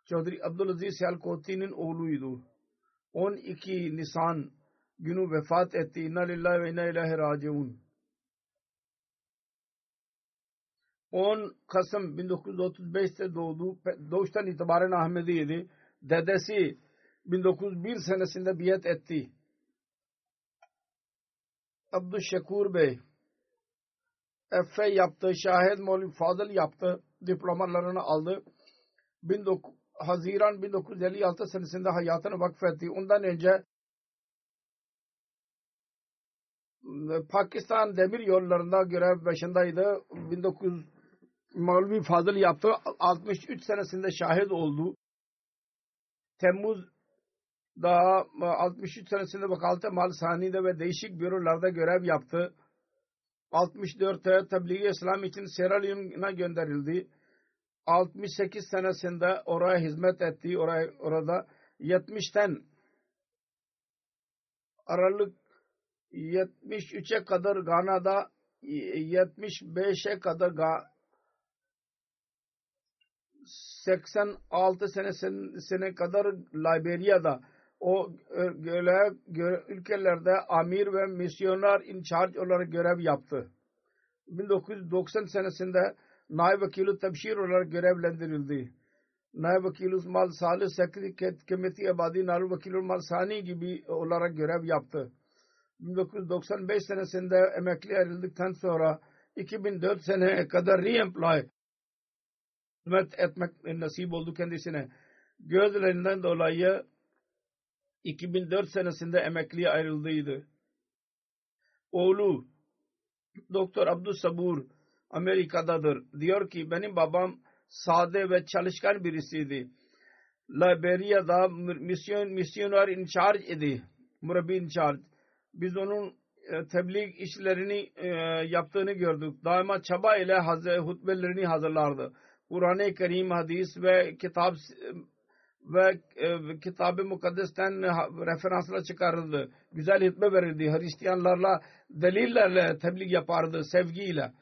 Çodri Abdülaziz Siyalkoti'nin oğluydu. 12 Nisan günü vefat etti. İnna lillahi ve inna ilahi raciun. 10 Kasım 1935'te doğdu. Doğuştan itibaren Ahmediydi. Dedesi 1901 senesinde biyet etti. Abdüşşekur Bey Efe yaptı. Şahit Mevlid Fadıl yaptı. Diplomalarını aldı. 19, Haziran 1956 senesinde hayatını vakfetti. Ondan önce Pakistan demir yollarında görev başındaydı. 19 Mevlevi Fazıl yaptı. 63 senesinde şahit oldu. Temmuz daha 63 senesinde vakalte malsani'de ve değişik bürolarda görev yaptı. 64'te tebliğ İslam için Sierra Leone'a gönderildi. 68 senesinde oraya hizmet etti. Oraya, orada 70'ten Aralık 73'e kadar Gana'da 75'e kadar 86 senesine kadar Liberya'da o göle, ülkelerde amir ve misyoner in charge olarak görev yaptı. 1990 senesinde Naib Vakilü Tabşir olarak görevlendirildi. Naib Vakilü Mal Salih Sekretary Committee Abadi Naib Vakilü Mal Sani gibi olarak görev yaptı. 1995 senesinde emekli ayrıldıktan sonra 2004 seneye kadar re-employ hizmet etmek nasip oldu kendisine. Gözlerinden dolayı 2004 senesinde emekliye ayrıldıydı. Oğlu Doktor Abdus Sabur Amerika'dadır. Diyor ki benim babam sade ve çalışkan birisiydi. Liberya'da misyon, misyoner in charge idi. Murabbi in charge. Biz onun e, tebliğ işlerini e, yaptığını gördük. Daima çaba ile hutbelerini hazırlardı Kur'an-ı Kerim, hadis ve kitap ve e, kitab-ı mukaddesten referansla çıkarırdı. Güzel hutbe verirdi. Hristiyanlarla delillerle tebliğ yapardı sevgiyle.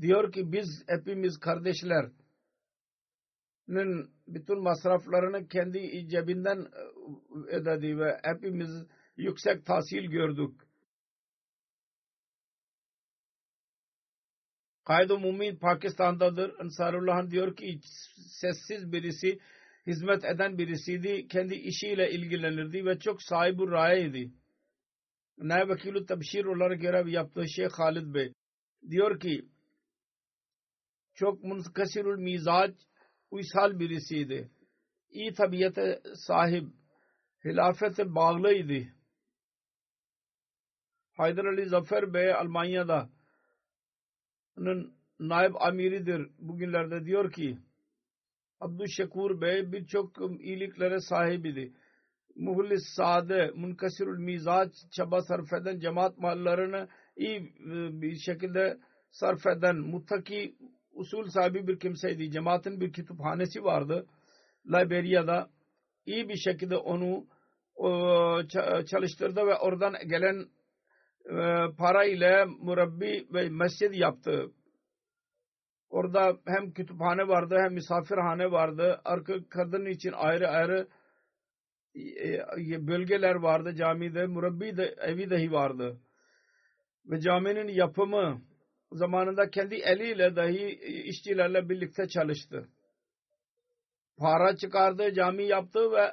Diyor ki biz hepimiz kardeşler bütün masraflarını kendi cebinden e, ödedi ve hepimiz yüksek tahsil gördük. Kaid-ı Mumin Pakistan'dadır. Ansarullah diyor ki sessiz birisi, hizmet eden birisiydi. Kendi işiyle ilgilenirdi ve çok sahibi rayeydi. Naib Vakilü Tabşir olarak görev yaptığı Şeyh Halid Bey diyor ki çok munkasirul mizac uysal birisiydi. İyi tabiate sahip, hilafete bağlıydı. Haydar Ali Zafer Bey Almanya'da naib amiridir. Bugünlerde diyor ki Abdüşşekur Bey birçok iyiliklere sahibiydi. Muhlis sade, munkasirul mizaç çaba sarf eden cemaat mallarını iyi e, bir şekilde sarf eden muttaki usul sahibi bir kimseydi. Cemaatin bir kütüphanesi vardı. Liberya'da iyi bir şekilde onu çalıştırdı ve oradan gelen e, para ile murabbi ve mescid yaptı. Orada hem kütüphane vardı hem misafirhane vardı. Arka kadın için ayrı ayrı e, bölgeler vardı camide. Murabbi de evi dahi vardı. Ve caminin yapımı zamanında kendi eliyle dahi işçilerle birlikte çalıştı. Para çıkardı, cami yaptı ve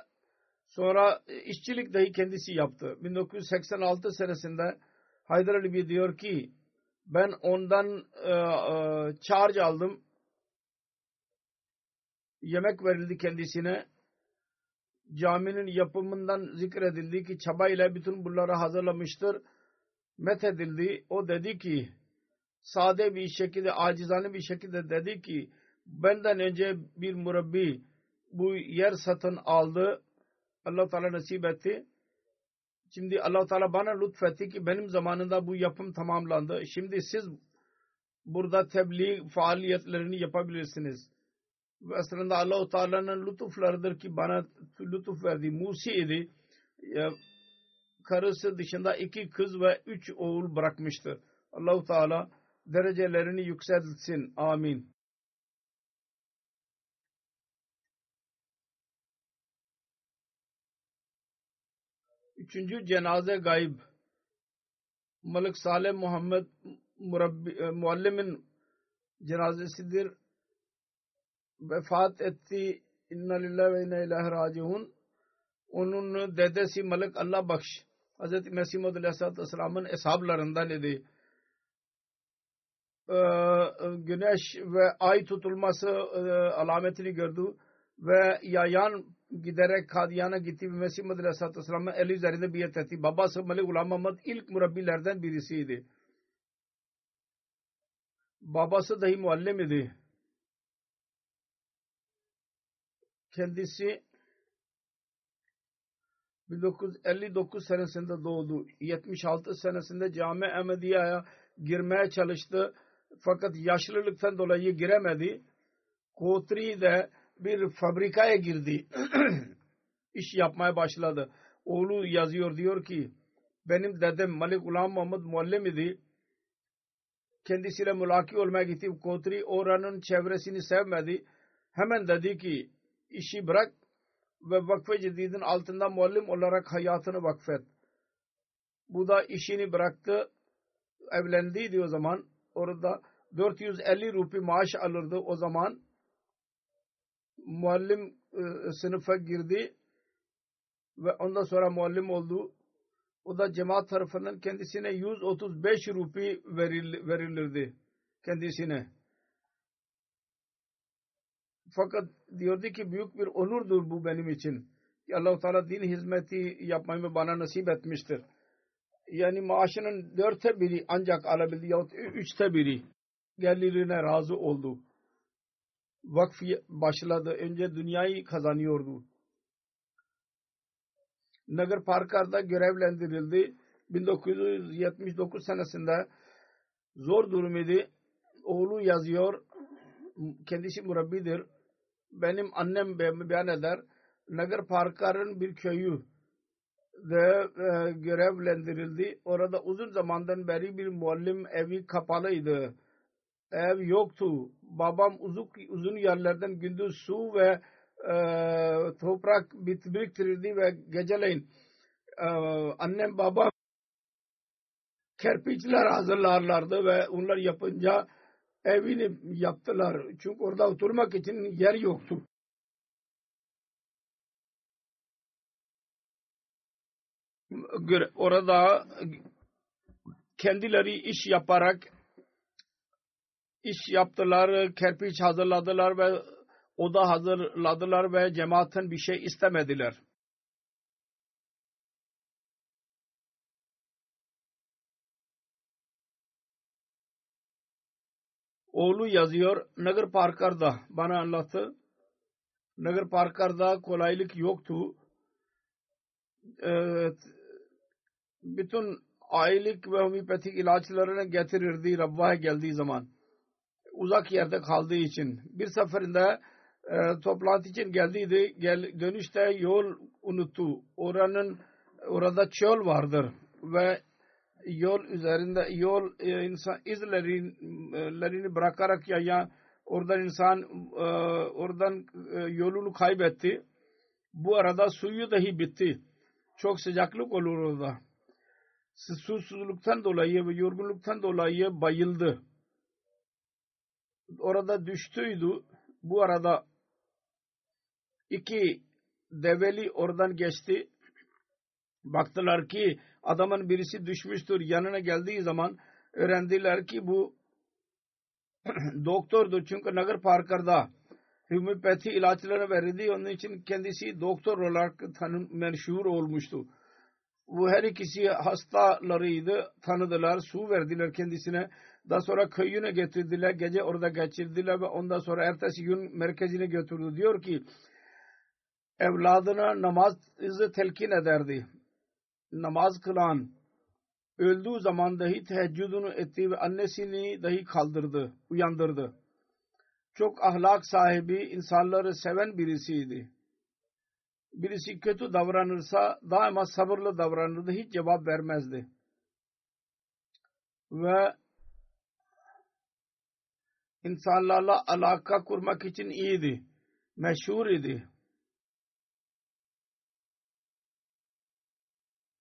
sonra işçilik dahi kendisi yaptı. 1986 senesinde Haydar Ali diyor ki ben ondan e, e, aldım. Yemek verildi kendisine. Caminin yapımından zikredildi ki çabayla bütün bunları hazırlamıştır. Methedildi. O dedi ki sade bir şekilde, acizane bir şekilde dedi ki benden önce bir murabbi bu yer satın aldı. Allah Teala nasip etti. Şimdi allah Teala bana lütfetti ki benim zamanında bu yapım tamamlandı. Şimdi siz burada tebliğ faaliyetlerini yapabilirsiniz. Ve aslında allah Teala'nın lütuflarıdır ki bana lütuf verdi. Musi idi. Karısı dışında iki kız ve üç oğul bırakmıştır. allah Teala derecelerini yükseltsin. Amin. Üçüncü cenaze gayb. Malik Saleh Muhammed Murabbi, e, Muallim'in cenazesidir. Vefat etti. İnna lillahi ve inna ilahi raciun. Onun dedesi Malik Allah Bakş. Hz. Mesih Muhammed Aleyhisselatü Vesselam'ın eshablarından idi. Ee, güneş ve ay tutulması e, alametini gördü ve yayan giderek Kadiyan'a gitti ve Mesih Muhammed Aleyhisselatü Vesselam'ın eli üzerinde biat etti. Babası Malik Ulam Muhammed ilk murabbilerden birisiydi. Babası dahi muallim idi. Kendisi 1959 senesinde doğdu. 76 senesinde Cami Ahmediye'ye girmeye çalıştı. Fakat yaşlılıktan dolayı giremedi. Kotri'de bir fabrikaya girdi. iş yapmaya başladı. Oğlu yazıyor diyor ki benim dedem Malik Ulam Muhammed Muallim idi. Kendisiyle mülaki olmaya gitti. Kotri oranın çevresini sevmedi. Hemen dedi ki işi bırak ve vakfe cedidin altında muallim olarak hayatını vakfet. Bu da işini bıraktı. Evlendiydi o zaman. Orada 450 rupi maaş alırdı o zaman muallim e, sınıfa girdi ve ondan sonra muallim oldu. O da cemaat tarafından kendisine 135 rupi veril, verilirdi kendisine. Fakat diyordu ki büyük bir onurdur bu benim için. Allah-u Teala din hizmeti yapmayı bana nasip etmiştir. Yani maaşının dörtte biri ancak alabildi yahut üçte biri gelirine razı oldu vakf başladı. Önce dünyayı kazanıyordu. Nagar Parkar'da görevlendirildi. 1979 senesinde zor durum idi. oğlu yazıyor kendisi murabbidir benim annem beyan eder Nagar Parkar'ın bir köyü de e, görevlendirildi. Orada uzun zamandan beri bir muallim evi kapalıydı. Ev yoktu. Babam uzun, uzun yerlerden gündüz su ve e, toprak biriktirirdi ve geceleyin e, annem babam kerpiçler hazırlarlardı ve onlar yapınca evini yaptılar. Çünkü orada oturmak için yer yoktu. orada kendileri iş yaparak iş yaptılar, kerpiç hazırladılar ve oda hazırladılar ve cemaatin bir şey istemediler. Oğlu yazıyor Nagar Parkar'da bana anlattı. Nagar Parkar'da kolaylık yoktu. Evet, bütün aylık ve homeopatik ilaçlarını getirirdi Rabba'ya geldiği zaman. Uzak yerde kaldığı için. Bir seferinde e, toplantı için geldiydi. Gel, dönüşte yol unuttu. Oranın orada çöl vardır ve yol üzerinde yol e, insan izlerini bırakarak ya, ya oradan insan e, oradan e, yolunu kaybetti. Bu arada suyu dahi bitti. Çok sıcaklık olur orada susuzluktan dolayı ve yorgunluktan dolayı bayıldı. Orada düştüydü. Bu arada iki develi oradan geçti. Baktılar ki adamın birisi düşmüştür. Yanına geldiği zaman öğrendiler ki bu doktordu. Çünkü Nagar Parkar'da homeopati ilaçlarını verildi. Onun için kendisi doktor olarak tanım, meşhur olmuştu bu her ikisi hastalarıydı. Tanıdılar. Su verdiler kendisine. Daha sonra köyüne getirdiler. Gece orada geçirdiler ve ondan sonra ertesi gün merkezine götürdü. Diyor ki evladına namazı telkin ederdi. Namaz kılan öldüğü zaman dahi teheccüdünü etti ve annesini dahi kaldırdı, uyandırdı. Çok ahlak sahibi, insanları seven birisiydi birisi kötü davranırsa daima sabırlı davranırdı. Hiç cevap vermezdi. Ve insanlarla alaka kurmak için iyiydi. Meşhur idi.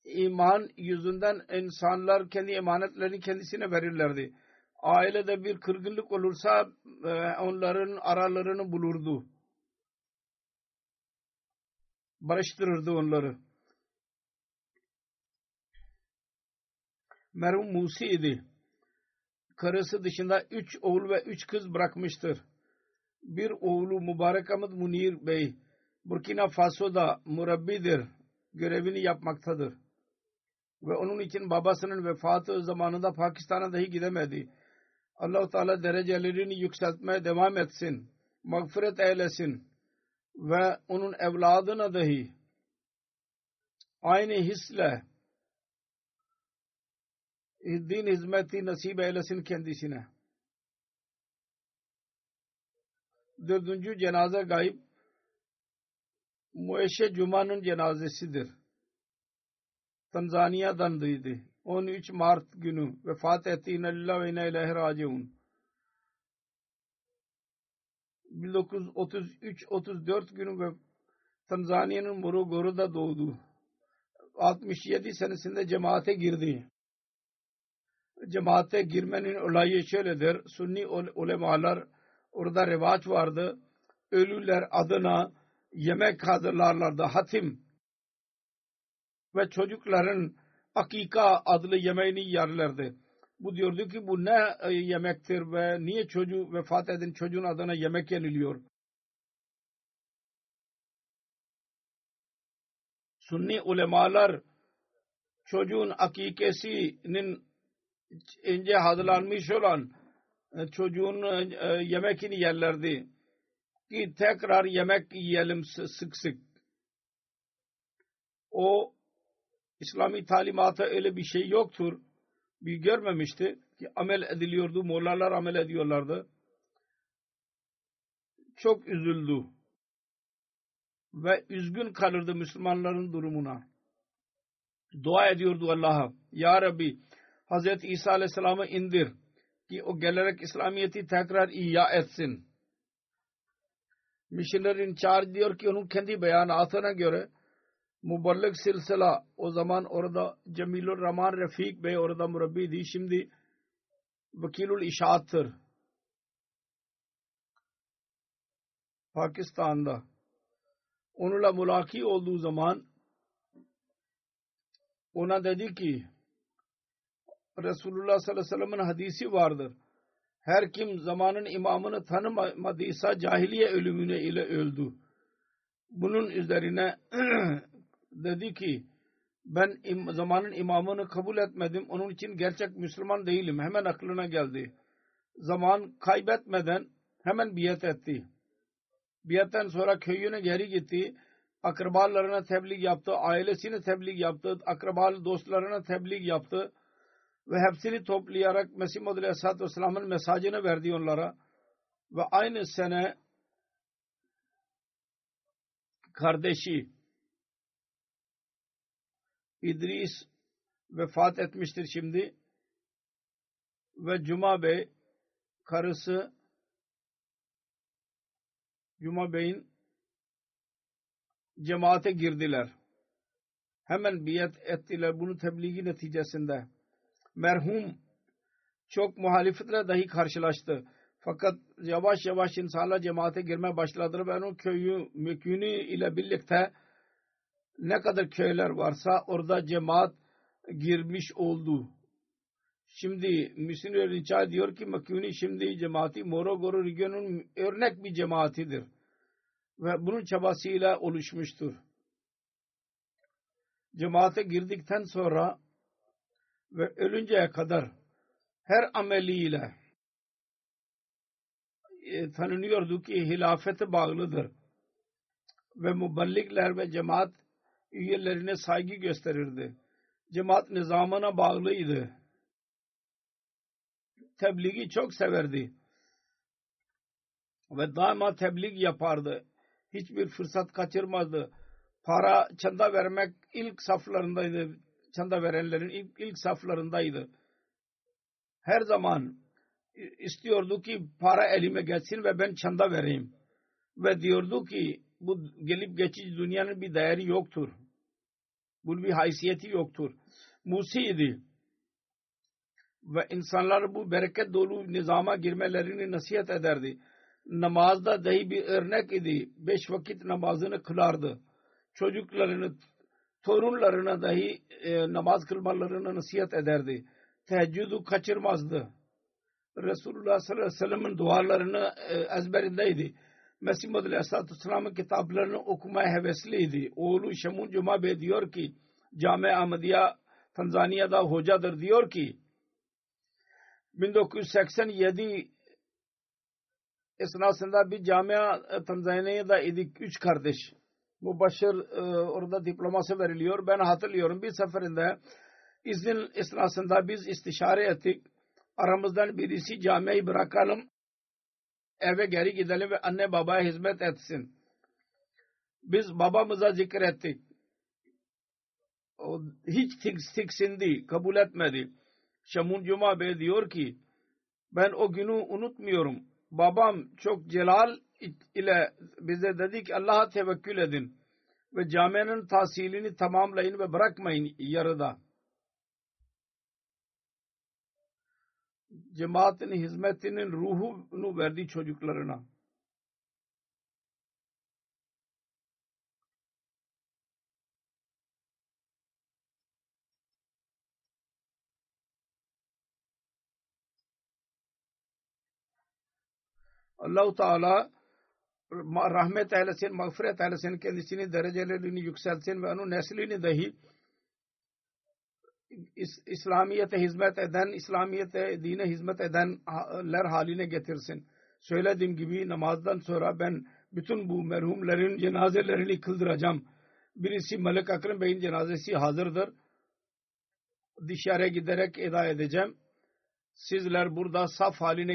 İman yüzünden insanlar kendi emanetlerini kendisine verirlerdi. Ailede bir kırgınlık olursa e, onların aralarını bulurdu barıştırırdı onları. Merhum Musi idi. Karısı dışında üç oğul ve üç kız bırakmıştır. Bir oğlu Mübarek Ahmet Munir Bey Burkina Faso'da murabbidir. Görevini yapmaktadır. Ve onun için babasının vefatı zamanında Pakistan'a dahi gidemedi. Allah-u Teala derecelerini yükseltmeye devam etsin. Mağfiret eylesin ve onun evladına dahi aynı hisle din hizmeti nasip eylesin kendisine. Dördüncü cenaze gayb Mueşe Cuma'nın cenazesidir. Tanzanya'dandıydı. 13 Mart günü vefat etti. İnna ve inna ilahi raciun. 1933-34 günü Tanzanya'nın Morogoro'da doğdu. 67 senesinde cemaate girdi. Cemaate girmenin olayı şöyledir. Sunni ulemalar orada revaç vardı. Ölüler adına yemek hazırlarlardı. Hatim ve çocukların akika adlı yemeğini yerlerdi. Bu diyordu ki bu ne e, yemektir ve niye çocuğu vefat eden çocuğun adına yemek yeniliyor? Sunni ulemalar çocuğun akikesinin ince hazırlanmış olan e, çocuğun e, yemekini yerlerdi. Ki tekrar yemek yiyelim sık sık. O İslami talimatı öyle bir şey yoktur bir görmemişti ki amel ediliyordu. Mollalar amel ediyorlardı. Çok üzüldü. Ve üzgün kalırdı Müslümanların durumuna. Dua ediyordu Allah'a. Ya Rabbi Hz. İsa Aleyhisselam'ı indir ki o gelerek İslamiyet'i tekrar ihya etsin. Missionary in charge diyor ki onun kendi beyanatına göre Muballik silsila o zaman orada Cemilur Rahman Refik Bey orada murabbiydi. Şimdi Vakilul İşaat'tır. Pakistan'da. Onunla mulaki olduğu zaman ona dedi ki Resulullah sallallahu aleyhi ve sellem'in hadisi vardır. Her kim zamanın imamını tanımadıysa cahiliye ölümüne ile öldü. Bunun üzerine dedi ki ben im, zamanın imamını kabul etmedim. Onun için gerçek Müslüman değilim. Hemen aklına geldi. Zaman kaybetmeden hemen biat etti. Biatten sonra köyüne geri gitti. Akrabalarına tebliğ yaptı. Ailesine tebliğ yaptı. Akrabalı dostlarına tebliğ yaptı. Ve hepsini toplayarak Mesih Muhammed Aleyhisselatü Vesselam'ın mesajını verdi onlara. Ve aynı sene kardeşi İdris vefat etmiştir şimdi ve Cuma Bey karısı Cuma Bey'in cemaate girdiler. Hemen biat ettiler bunu tebliği neticesinde. Merhum çok muhalifetle dahi karşılaştı. Fakat yavaş yavaş insanlar cemaate girmeye başladılar ve onun köyü mükünü ile birlikte ne kadar köyler varsa orada cemaat girmiş oldu. Şimdi misyoner rica diyor ki Makuni şimdi cemaati Morogoro regionun örnek bir cemaatidir. Ve bunun çabasıyla oluşmuştur. Cemaate girdikten sonra ve ölünceye kadar her ameliyle e, tanınıyordu ki hilafete bağlıdır. Ve muballikler ve cemaat üyelerine saygı gösterirdi. Cemaat nizamına bağlıydı. Tebliği çok severdi. Ve daima tebliğ yapardı. Hiçbir fırsat kaçırmazdı. Para, çanda vermek ilk saflarındaydı. Çanda verenlerin ilk, ilk saflarındaydı. Her zaman istiyordu ki para elime geçsin ve ben çanda vereyim. Ve diyordu ki bu gelip geçici dünyanın bir değeri yoktur. Bunun bir haysiyeti yoktur. Musi'ydi. Ve insanlar bu bereket dolu nizama girmelerini nasihat ederdi. Namazda dahi bir örnek idi. Beş vakit namazını kılardı. Çocuklarını, torunlarına dahi e, namaz kılmalarını nasihat ederdi. Teheccüdü kaçırmazdı. Resulullah sallallahu aleyhi ve sellem'in dualarını e, ezberindeydi Mesih Muhammed Aleyhisselatü Vesselam'ın kitaplarını okumaya hevesliydi. Oğlu Şemun Cuma Bey diyor ki Cami Ahmediye Tanzanya'da hocadır diyor ki 1987 esnasında bir camia Tanzanya'da idik. Üç kardeş. Mübaşir e, orada diploması veriliyor. Ben hatırlıyorum bir seferinde izin esnasında biz istişare ettik. Aramızdan birisi camiayı bırakalım eve geri gidelim ve anne babaya hizmet etsin. Biz babamıza zikrettik. O hiç tiksindi, kabul etmedi. Şamun Cuma Bey diyor ki ben o günü unutmuyorum. Babam çok celal ile bize dedi ki Allah'a tevekkül edin ve caminin tahsilini tamamlayın ve bırakmayın yarıda. cemaatin hizmetinin ruhunu verdi çocuklarına. Allah-u Teala rahmet eylesin, mağfiret eylesin, kendisini derecelerini yükselsin ve onun neslini dahi İslamiyet'e hizmet eden, İslamiyet'e dine hizmet edenler haline getirsin. Söylediğim gibi namazdan sonra ben bütün bu merhumlerin cenazelerini kıldıracağım. Birisi Malik Akram Bey'in cenazesi hazırdır. dışarı giderek eda edeceğim. Sizler burada saf haline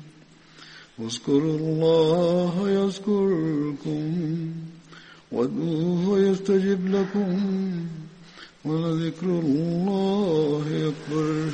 اذكروا الله يذكركم وادعوه يستجب لكم ولذكر الله أكبر.